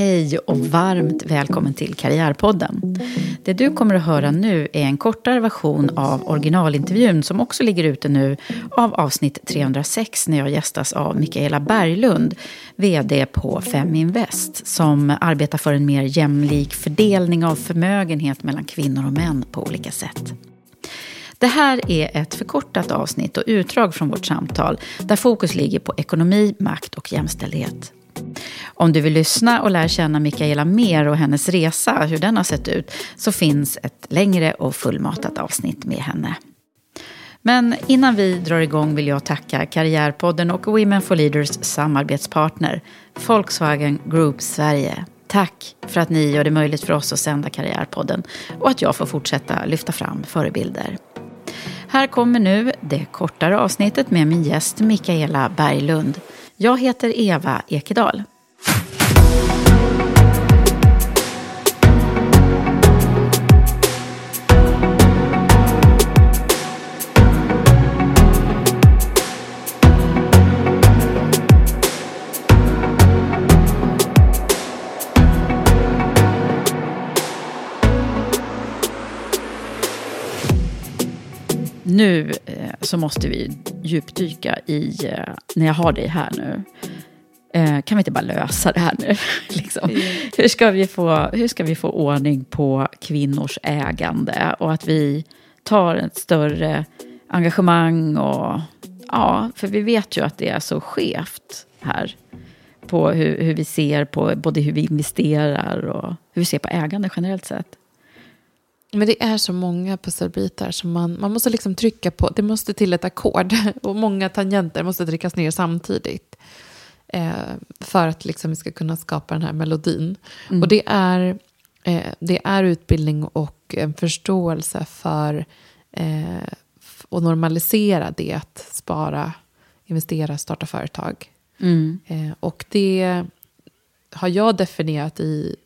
Hej och varmt välkommen till Karriärpodden. Det du kommer att höra nu är en kortare version av originalintervjun som också ligger ute nu av avsnitt 306 när jag gästas av Mikaela Berglund, VD på Feminvest, som arbetar för en mer jämlik fördelning av förmögenhet mellan kvinnor och män på olika sätt. Det här är ett förkortat avsnitt och utdrag från vårt samtal där fokus ligger på ekonomi, makt och jämställdhet. Om du vill lyssna och lära känna Mikaela mer och hennes resa, hur den har sett ut, så finns ett längre och fullmatat avsnitt med henne. Men innan vi drar igång vill jag tacka Karriärpodden och Women for Leaders samarbetspartner, Volkswagen Group Sverige. Tack för att ni gör det möjligt för oss att sända Karriärpodden och att jag får fortsätta lyfta fram förebilder. Här kommer nu det kortare avsnittet med min gäst Mikaela Berglund. Jag heter Eva Ekedal. Nu eh, så måste vi djupdyka i, eh, när jag har dig här nu, eh, kan vi inte bara lösa det här nu? liksom. hur, ska vi få, hur ska vi få ordning på kvinnors ägande och att vi tar ett större engagemang och ja, för vi vet ju att det är så skevt här på hur, hur vi ser på både hur vi investerar och hur vi ser på ägande generellt sett. Men det är så många pusselbitar som man, man måste liksom trycka på. Det måste till ett ackord och många tangenter måste tryckas ner samtidigt. Eh, för att liksom vi ska kunna skapa den här melodin. Mm. Och det är, eh, det är utbildning och en förståelse för eh, att normalisera det att spara, investera, starta företag. Mm. Eh, och det har jag definierat i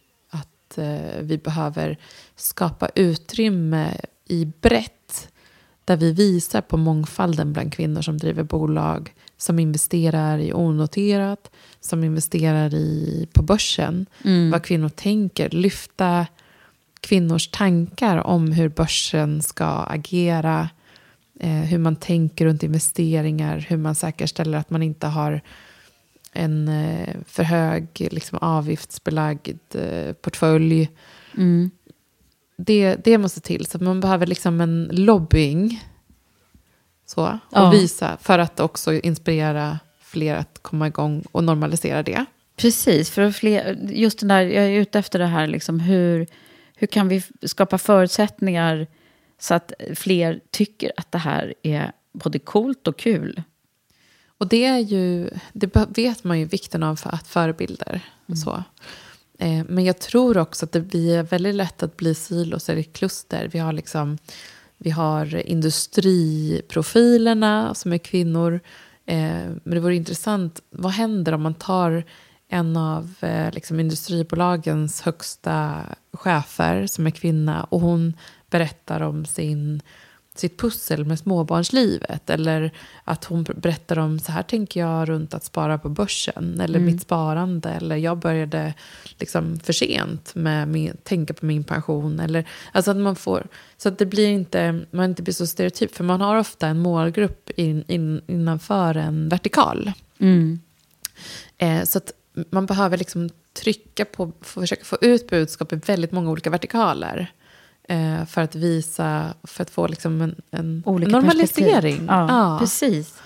att eh, vi behöver skapa utrymme i brett där vi visar på mångfalden bland kvinnor som driver bolag, som investerar i onoterat, som investerar i, på börsen. Mm. Vad kvinnor tänker, lyfta kvinnors tankar om hur börsen ska agera, eh, hur man tänker runt investeringar, hur man säkerställer att man inte har en eh, för hög liksom, avgiftsbelagd eh, portfölj. Mm. Det, det måste till. Så man behöver liksom en lobbying. Så, och Ja. visa för att också inspirera fler att komma igång och normalisera det. Precis, för fler, just den där, jag är ute efter det här, liksom, hur, hur kan vi skapa förutsättningar så att fler tycker att det här är både coolt och kul? Och det är ju, det vet man ju vikten av för att förebilder. Så. Eh, men jag tror också att det blir väldigt lätt att bli silos eller kluster. Vi har liksom Vi har industriprofilerna som är kvinnor. Eh, men det vore intressant, vad händer om man tar en av eh, liksom industribolagens högsta chefer som är kvinna och hon berättar om sin sitt pussel med småbarnslivet. Eller att hon berättar om så här tänker jag runt att spara på börsen. Eller mm. mitt sparande. Eller jag började liksom för sent med min, tänka på min pension. Eller, alltså att man får, så att det blir inte, man inte blir så stereotyp. För man har ofta en målgrupp in, in, innanför en vertikal. Mm. Eh, så att man behöver liksom trycka på, försöka få ut budskap i väldigt många olika vertikaler. Eh, för att visa, för att få liksom en, en normalisering. Ja, ja, precis.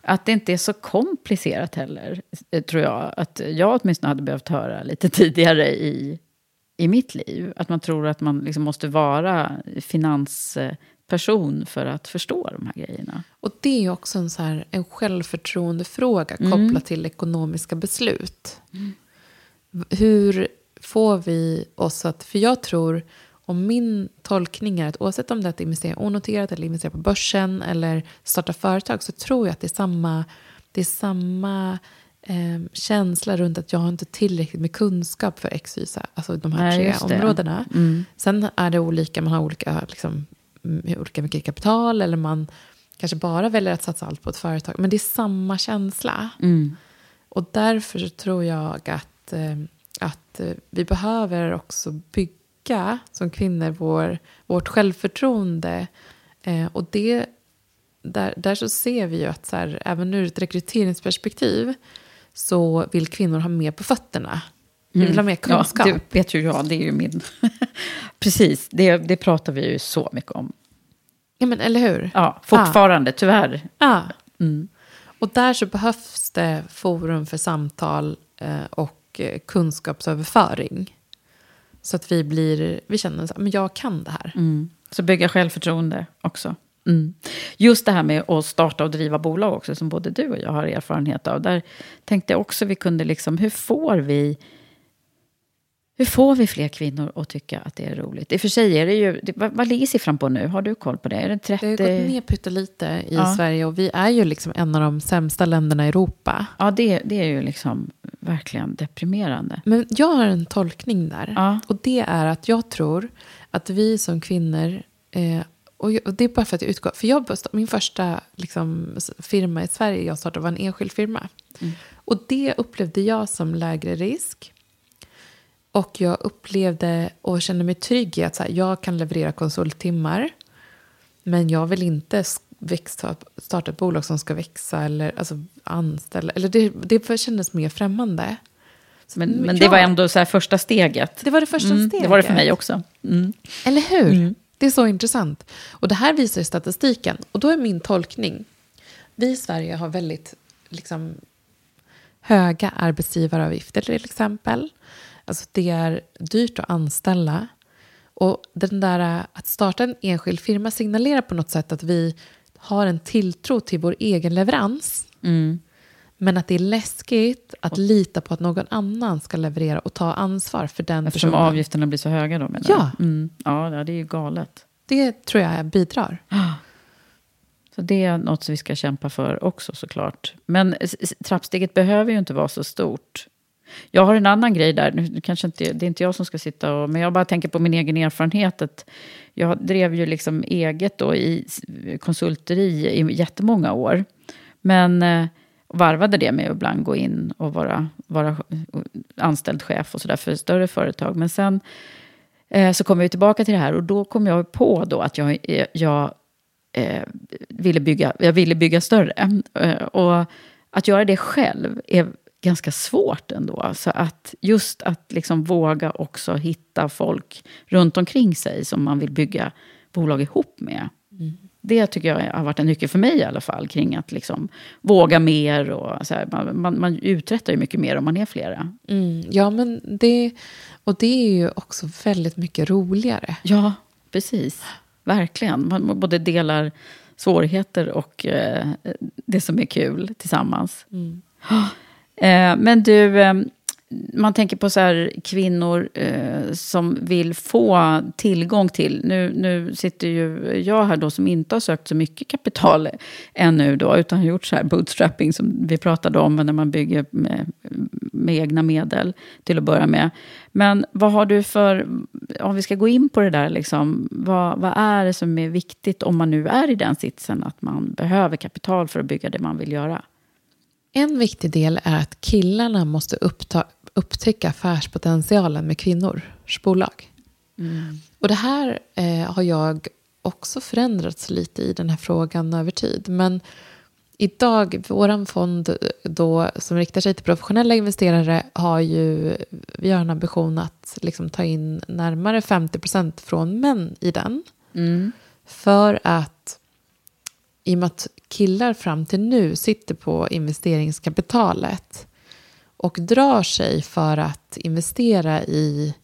Att det inte är så komplicerat heller, eh, tror jag. Att jag åtminstone hade behövt höra lite tidigare i, i mitt liv. Att man tror att man liksom måste vara finansperson för att förstå de här grejerna. Och det är också en, så här, en självförtroendefråga mm. kopplat till ekonomiska beslut. Mm. Hur får vi oss att... För jag tror och min tolkning är att oavsett om det är att investera onoterat eller investera på börsen eller starta företag så tror jag att det är samma, det är samma eh, känsla runt att jag har inte tillräckligt med kunskap för X, Y, alltså de här Nej, tre områdena. Mm. Sen är det olika, man har olika, liksom, olika mycket kapital eller man kanske bara väljer att satsa allt på ett företag. Men det är samma känsla. Mm. Och därför så tror jag att, eh, att eh, vi behöver också bygga stärka som kvinnor vår, vårt självförtroende. Eh, och det, där, där så ser vi ju att så här, även ur ett rekryteringsperspektiv så vill kvinnor ha mer på fötterna. Vi vill ha mer kunskap. Ja, det vet ju jag, det är ju min... Precis, det, det pratar vi ju så mycket om. Ja, men eller hur? Ja, fortfarande, ah. tyvärr. Ja. Mm. Och där så behövs det forum för samtal eh, och eh, kunskapsöverföring. Så att vi, blir, vi känner att jag kan det här. Mm. Så bygga självförtroende också. Mm. Just det här med att starta och driva bolag också, som både du och jag har erfarenhet av. Där tänkte jag också vi kunde liksom, hur får vi hur får vi fler kvinnor att tycka att det är roligt? I och för sig är det ju, vad, vad ligger siffran på nu? Har du koll på det? Är det 30? Det har gått ner pyttelite i ja. Sverige och vi är ju liksom en av de sämsta länderna i Europa. Ja, det, det är ju liksom verkligen deprimerande. Men jag har en tolkning där. Ja. Och det är att jag tror att vi som kvinnor, eh, och, och, det är bara för att jag utgår, för jag, min första liksom, firma i Sverige jag startade var en enskild firma. Mm. Och det upplevde jag som lägre risk. Och jag upplevde och kände mig trygg i att så här, jag kan leverera konsulttimmar. Men jag vill inte växa, starta ett bolag som ska växa eller alltså, anställa. Eller det, det kändes mer främmande. Men, men det var ändå så första steget. Det var det första mm, steget. Det var det för mig också. Mm. Eller hur? Mm. Det är så intressant. Och det här visar statistiken. Och då är min tolkning. Vi i Sverige har väldigt liksom, höga arbetsgivaravgifter till exempel. Alltså det är dyrt att anställa. Och den där att starta en enskild firma signalerar på något sätt att vi har en tilltro till vår egen leverans. Mm. Men att det är läskigt att lita på att någon annan ska leverera och ta ansvar för den Eftersom personen. avgifterna blir så höga då? Ja. Mm. Ja, det är ju galet. Det tror jag bidrar. Så det är något som vi ska kämpa för också såklart. Men trappsteget behöver ju inte vara så stort. Jag har en annan grej där, nu kanske inte, det är inte jag som ska sitta och, men jag bara tänker på min egen erfarenhet. Att jag drev ju liksom eget då i konsulteri i jättemånga år. Men eh, varvade det med att ibland gå in och vara, vara anställd chef och sådär för större företag. Men sen eh, så kom jag tillbaka till det här och då kom jag på då att jag, eh, jag, eh, ville, bygga, jag ville bygga större. Eh, och att göra det själv är ganska svårt ändå. Så att just att liksom våga också hitta folk runt omkring sig som man vill bygga bolag ihop med. Mm. Det tycker jag har varit en nyckel för mig i alla fall, kring att liksom våga mer. Och så här, man, man, man, uträttar ju mycket mer om man är flera. Mm, ja, men det, och det är ju också väldigt mycket roligare. Ja, precis. Verkligen. Man både delar svårigheter och eh, det som är kul tillsammans. Mm. Eh, Eh, men du, eh, man tänker på så här, kvinnor eh, som vill få tillgång till... Nu, nu sitter ju jag här då som inte har sökt så mycket kapital ännu då, utan har gjort så här bootstrapping som vi pratade om när man bygger med, med egna medel till att börja med. Men vad har du för, om vi ska gå in på det där, liksom, vad, vad är det som är viktigt om man nu är i den sitsen att man behöver kapital för att bygga det man vill göra? En viktig del är att killarna måste uppta, upptäcka affärspotentialen med kvinnors bolag. Mm. Och det här eh, har jag också förändrats lite i den här frågan över tid. Men idag, vår fond då, som riktar sig till professionella investerare har ju, vi har en ambition att liksom ta in närmare 50% från män i den. Mm. För att i och med att killar fram till nu sitter på investeringskapitalet och drar sig för att investera i,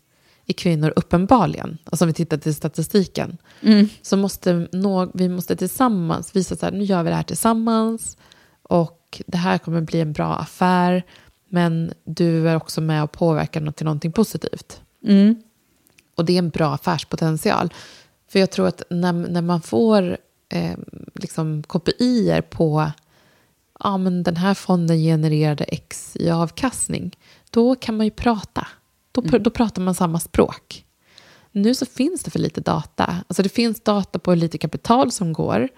i kvinnor uppenbarligen, alltså om vi tittar till statistiken, mm. så måste nå, vi måste tillsammans visa att nu gör vi det här tillsammans och det här kommer bli en bra affär, men du är också med och påverkar något till någonting positivt. Mm. Och det är en bra affärspotential. För jag tror att när, när man får eh, liksom KPI på ja, men den här fonden genererade X i avkastning, då kan man ju prata. Då, mm. då pratar man samma språk. Nu så finns det för lite data. Alltså det finns data på hur lite kapital som går.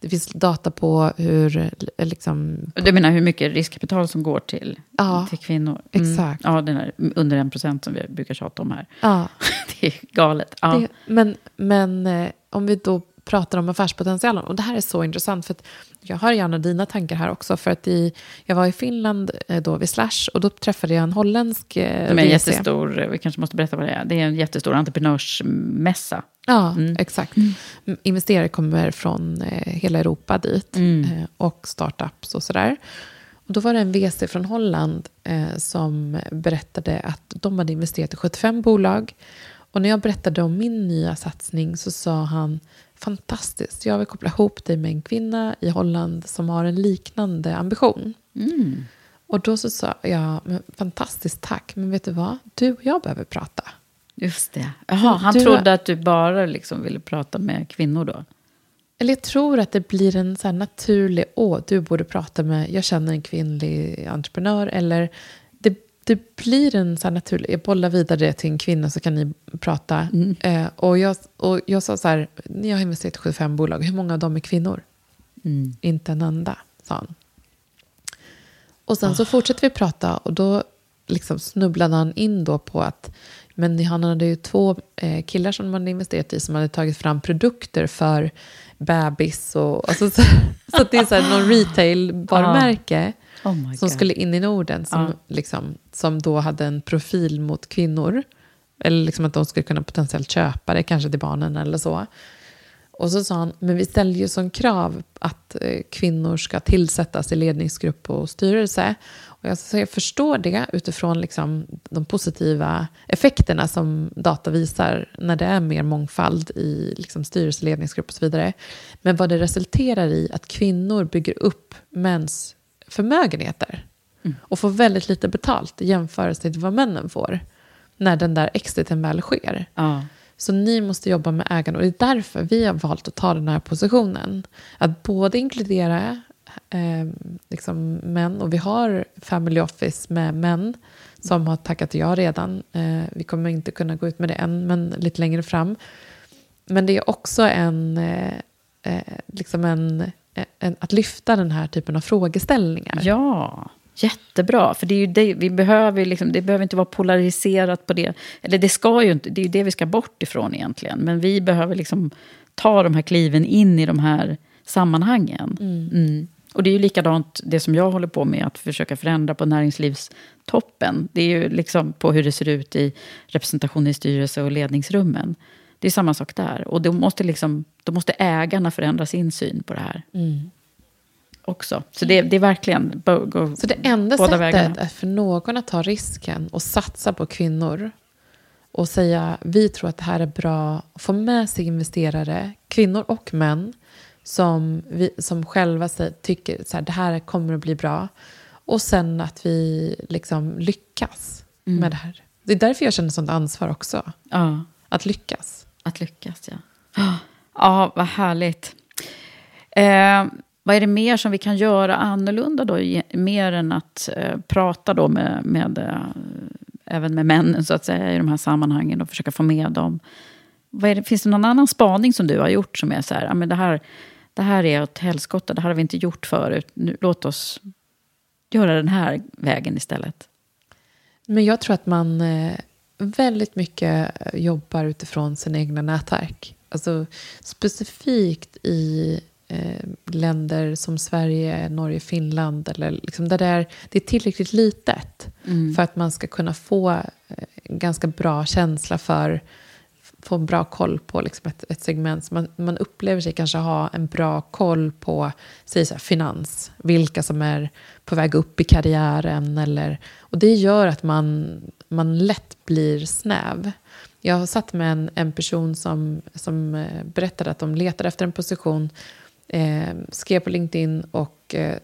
Det finns data på hur... Liksom, du menar hur mycket riskkapital som går till, ja, till kvinnor? Mm. Exakt. Ja, den är under en procent som vi brukar tjata om här. Ja. det är galet. Ja. Det, men, men eh, om vi då pratar om affärspotentialen. Och det här är så intressant för jag har gärna dina tankar här också. För att i, jag var i Finland eh, då vid Slash och då träffade jag en holländsk eh, De är en jättestor, vi kanske måste berätta vad det är. Det är en jättestor entreprenörsmässa. Ja, mm. exakt. Mm. Investerare kommer från eh, hela Europa dit mm. och startups och sådär. Och då var det en VC från Holland eh, som berättade att de hade investerat i 75 bolag. Och när jag berättade om min nya satsning så sa han fantastiskt. Jag vill koppla ihop dig med en kvinna i Holland som har en liknande ambition. Mm. Och då så sa jag, fantastiskt tack, men vet du vad? Du och jag behöver prata. Just det. Jaha, han du, trodde att du bara liksom ville prata med kvinnor då? Eller jag tror att det blir en så naturlig, åh, du borde prata med, jag känner en kvinnlig entreprenör. Eller det blir en så naturlig... Jag bollar vidare det till en kvinna så kan ni prata. Mm. Eh, och, jag, och jag sa så här, ni har investerat i 75 bolag, hur många av dem är kvinnor? Mm. Inte en enda, sa han. Och sen oh. så ah. fortsätter vi prata och då liksom snubblade han in då på att men han hade ju två eh, killar som de hade investerat i som hade tagit fram produkter för bebis och alltså, så, så att det är så här någon retail-varumärke. Ah. Oh som skulle in i Norden, som, ja. liksom, som då hade en profil mot kvinnor. Eller liksom att de skulle kunna potentiellt köpa det, kanske till barnen eller så. Och så sa han, men vi ställer ju som krav att eh, kvinnor ska tillsättas i ledningsgrupp och styrelse. Och jag, så jag förstår det utifrån liksom de positiva effekterna som data visar när det är mer mångfald i liksom styrelse, ledningsgrupp och så vidare. Men vad det resulterar i att kvinnor bygger upp mäns förmögenheter mm. och får väldigt lite betalt i jämförelse till vad männen får när den där exiten väl sker. Ja. Så ni måste jobba med ägande och det är därför vi har valt att ta den här positionen. Att både inkludera eh, liksom män, och vi har Family Office med män som har tackat ja redan. Eh, vi kommer inte kunna gå ut med det än, men lite längre fram. Men det är också en, eh, eh liksom en, att lyfta den här typen av frågeställningar. Ja, jättebra. För det, är ju det, vi behöver liksom, det behöver inte vara polariserat på det. Eller det ska ju inte, det är ju det vi ska bort ifrån egentligen. Men vi behöver liksom ta de här kliven in i de här sammanhangen. Mm. Mm. Och det är ju likadant det som jag håller på med, att försöka förändra på näringslivstoppen. Det är ju liksom på hur det ser ut i representation i styrelse och ledningsrummen. Det är samma sak där. Och då måste, liksom, då måste ägarna förändra sin syn på det här. Mm. Också. Så det, det är verkligen gå Så det enda sättet vägarna. är för någon att ta risken och satsa på kvinnor och säga vi tror att det här är bra, få med sig investerare, kvinnor och män, som, vi, som själva tycker att det här kommer att bli bra. Och sen att vi liksom lyckas Mm. med det här. Det är därför jag känner sånt ansvar också. Ja. Att lyckas. Att lyckas, ja. Ja, vad härligt. Eh, vad är det mer som vi kan göra annorlunda då? Mer än att eh, prata då med, med eh, även med männen så att säga i de här sammanhangen och försöka få med dem. Vad är det, finns det någon annan spaning som du har gjort som är så här, ja, men det här, det här är ett helskotta, det här har vi inte gjort förut. Nu, låt oss göra den här vägen istället. Men jag tror att man eh, väldigt mycket jobbar utifrån sina egna nätverk. Alltså specifikt i eh, länder som Sverige, Norge, Finland. Eller liksom där det är, det är tillräckligt litet för att man ska kunna få eh, ganska bra känsla för få bra koll på liksom ett, ett segment. Man, man upplever sig kanske ha en bra koll på säg så här, finans. Vilka som är på väg upp i karriären. Eller, och det gör att man, man lätt blir snäv. Jag har satt med en, en person som, som eh, berättade att de letade efter en position. Eh, skrev på LinkedIn och eh,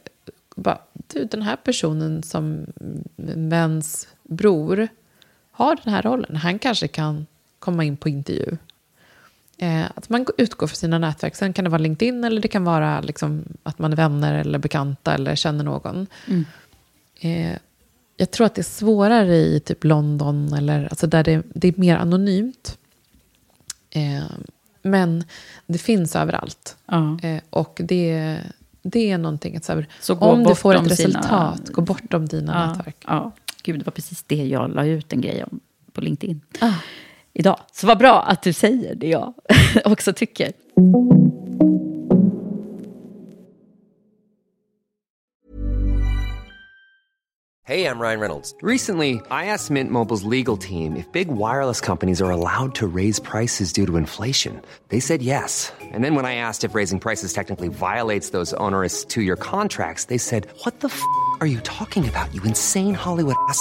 bara, du den här personen som mm, väns bror har den här rollen. Han kanske kan komma in på intervju. Eh, att man utgår från sina nätverk. Sen kan det vara LinkedIn eller det kan vara liksom att man är vänner eller bekanta eller känner någon. Eh, jag tror att det är svårare i typ London eller alltså där det, det är mer anonymt. Eh, men det finns överallt. Ja. Eh, och det, det är någonting att så här, Så om du får ett bortom sina- resultat, gå bortom dina Ja, nätverk. ja. Gud, det var precis det jag la ut en grej om på LinkedIn idag. Så vad bra att du säger det jag också tycker. Hey, I'm Ryan Reynolds. Recently, I asked Mint Mobile's legal team if big wireless companies are allowed to raise prices due to inflation. They said yes. And then when I asked if raising prices technically violates those onerous two year contracts, they said, What the f are you talking about, you insane Hollywood ass?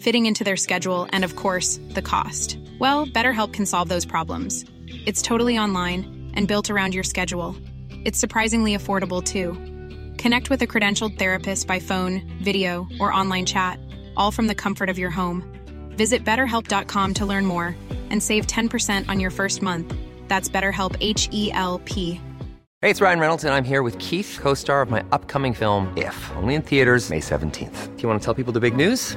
fitting into their schedule, and of course, the cost. Well, BetterHelp can solve those problems. It's totally online and built around your schedule. It's surprisingly affordable too. Connect with a credentialed therapist by phone, video, or online chat, all from the comfort of your home. Visit betterhelp.com to learn more and save 10% on your first month. That's BetterHelp H E L P. Hey, it's Ryan Reynolds, and I'm here with Keith, co star of my upcoming film, If, only in theaters, May 17th. Do you want to tell people the big news?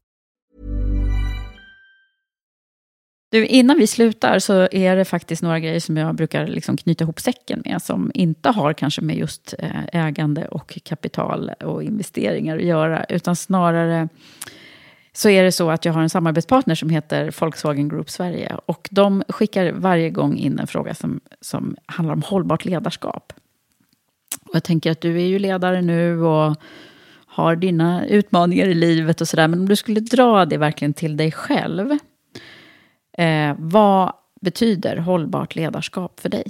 Du, innan vi slutar så är det faktiskt några grejer som jag brukar liksom knyta ihop säcken med som inte har kanske med just eh, ägande och kapital och investeringar att göra, utan snarare så är det så att jag har en samarbetspartner som heter Volkswagen Group Sverige. Och de skickar varje gång in en fråga som, som handlar om hållbart ledarskap. Och jag tänker att du är ju ledare nu och har dina utmaningar i livet och sådär. Men om du skulle dra det verkligen till dig själv. Eh, vad betyder hållbart ledarskap för dig?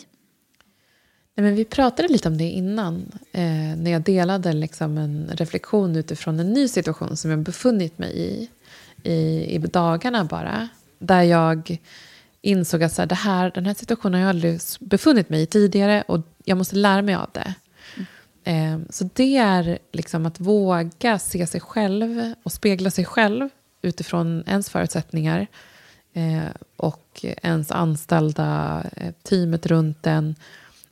Nej, men vi pratade lite om det innan, eh, när jag delade liksom en reflektion utifrån en ny situation som jag befunnit mig i, i, i dagarna bara. Där jag insåg att så här, det här, den här situationen har jag aldrig befunnit mig i tidigare och jag måste lära mig av det. Mm. Eh, så det är liksom att våga se sig själv och spegla sig själv utifrån ens förutsättningar eh, och ens anställda, eh, teamet runt en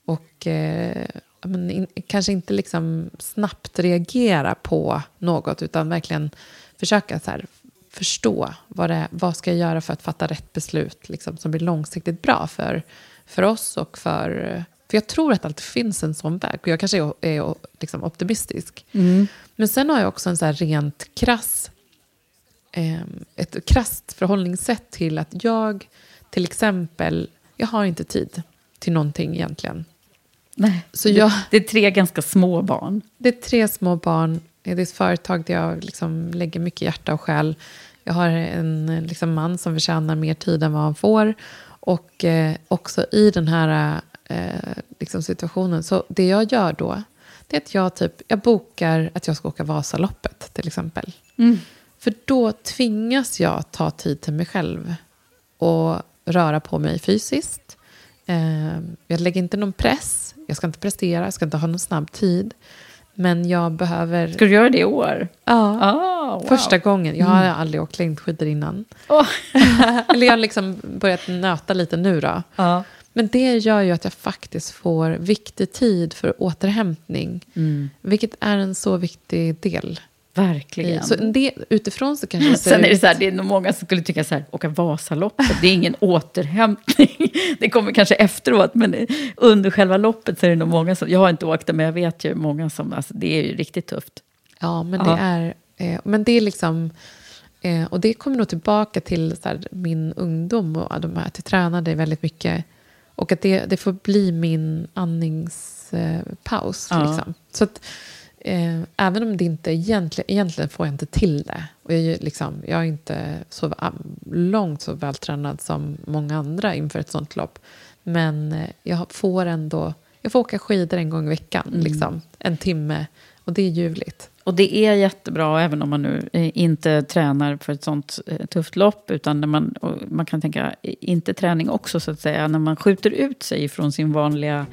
och eh, men, in, kanske inte liksom snabbt reagera på något utan verkligen försöka så här, förstå vad, det, vad ska jag göra för att fatta rätt beslut liksom, som blir långsiktigt bra för, för oss och för... För jag tror att det alltid finns en sån väg. Och jag kanske är, är liksom optimistisk. Mm. Men sen har jag också en så rent krass... Eh, ett krasst förhållningssätt till att jag till exempel... Jag har inte tid till någonting egentligen. Nej, så jag, det är tre ganska små barn. Det är tre små barn. Det är ett företag där jag liksom lägger mycket hjärta och själ. Jag har en liksom, man som förtjänar mer tid än vad han får. Och eh, också i den här eh, liksom situationen, så det jag gör då, det är att jag, typ, jag bokar att jag ska åka Vasaloppet till exempel. Mm. För då tvingas jag ta tid till mig själv och röra på mig fysiskt. Eh, jag lägger inte någon press, jag ska inte prestera, jag ska inte ha någon snabb tid. Men jag behöver... Ska du göra det i år? Ja, oh, wow. första gången. Jag har mm. aldrig åkt längdskidor innan. Oh. Eller jag har liksom börjat nöta lite nu då. Oh. Men det gör ju att jag faktiskt får viktig tid för återhämtning. Mm. Vilket är en så viktig del Verkligen. Så det, utifrån så kanske det Sen är det så här, det är nog många som skulle tycka så här, åka Vasaloppet, det är ingen återhämtning. Det kommer kanske efteråt, men under själva loppet så är det nog många som, jag har inte åkt det, men jag vet ju många som, alltså det är ju riktigt tufft. Ja, men det är, eh, men det är liksom, eh, och det kommer nog tillbaka till så här, min ungdom och de här, att jag tränade väldigt mycket. Och att det, det får bli min andningspaus. Ja. Liksom. Så att, Eh, även om det inte egentligen, egentligen får jag inte till det. Och jag, liksom, jag är inte så långt så vältränad som många andra inför ett sånt lopp. Men eh, jag får ändå, jag får åka skidor en gång i veckan, mm. liksom, en timme. Och det är ljuvligt. Och det är jättebra, även om man nu eh, inte tränar för ett sånt tufft lopp, utan när man, man kan tänka, inte träning också så att säga, när man skjuter ut sig från sin vanliga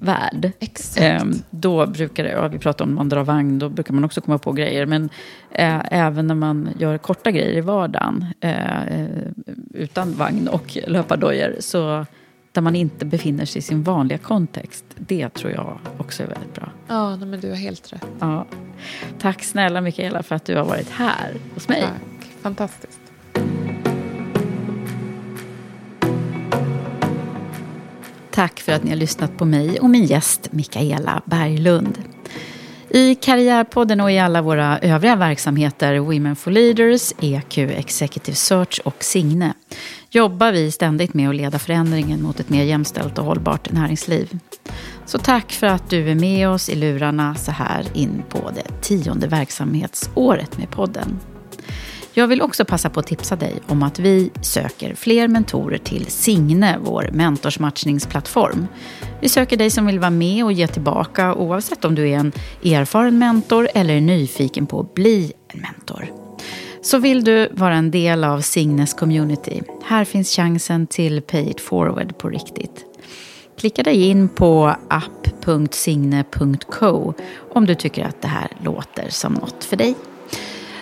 värld. Exakt. Eh, då brukar det, ja, vi pratar om man drar vagn, då brukar man också komma på grejer. Men eh, även när man gör korta grejer i vardagen, eh, utan vagn och löpardojor, så där man inte befinner sig i sin vanliga kontext. Det tror jag också är väldigt bra. Ja, men du har helt rätt. Ja. Tack snälla Mikaela för att du har varit här hos mig. Tack, fantastiskt. Tack för att ni har lyssnat på mig och min gäst Mikaela Berglund. I Karriärpodden och i alla våra övriga verksamheter, Women for Leaders, EQ Executive Search och Signe, jobbar vi ständigt med att leda förändringen mot ett mer jämställt och hållbart näringsliv. Så tack för att du är med oss i lurarna så här in på det tionde verksamhetsåret med podden. Jag vill också passa på att tipsa dig om att vi söker fler mentorer till Signe, vår mentorsmatchningsplattform. Vi söker dig som vill vara med och ge tillbaka oavsett om du är en erfaren mentor eller är nyfiken på att bli en mentor. Så vill du vara en del av Signes community, här finns chansen till Pay it forward på riktigt. Klicka dig in på app.signe.co om du tycker att det här låter som något för dig.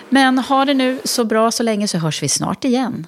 Men ha det nu så bra så länge så hörs vi snart igen.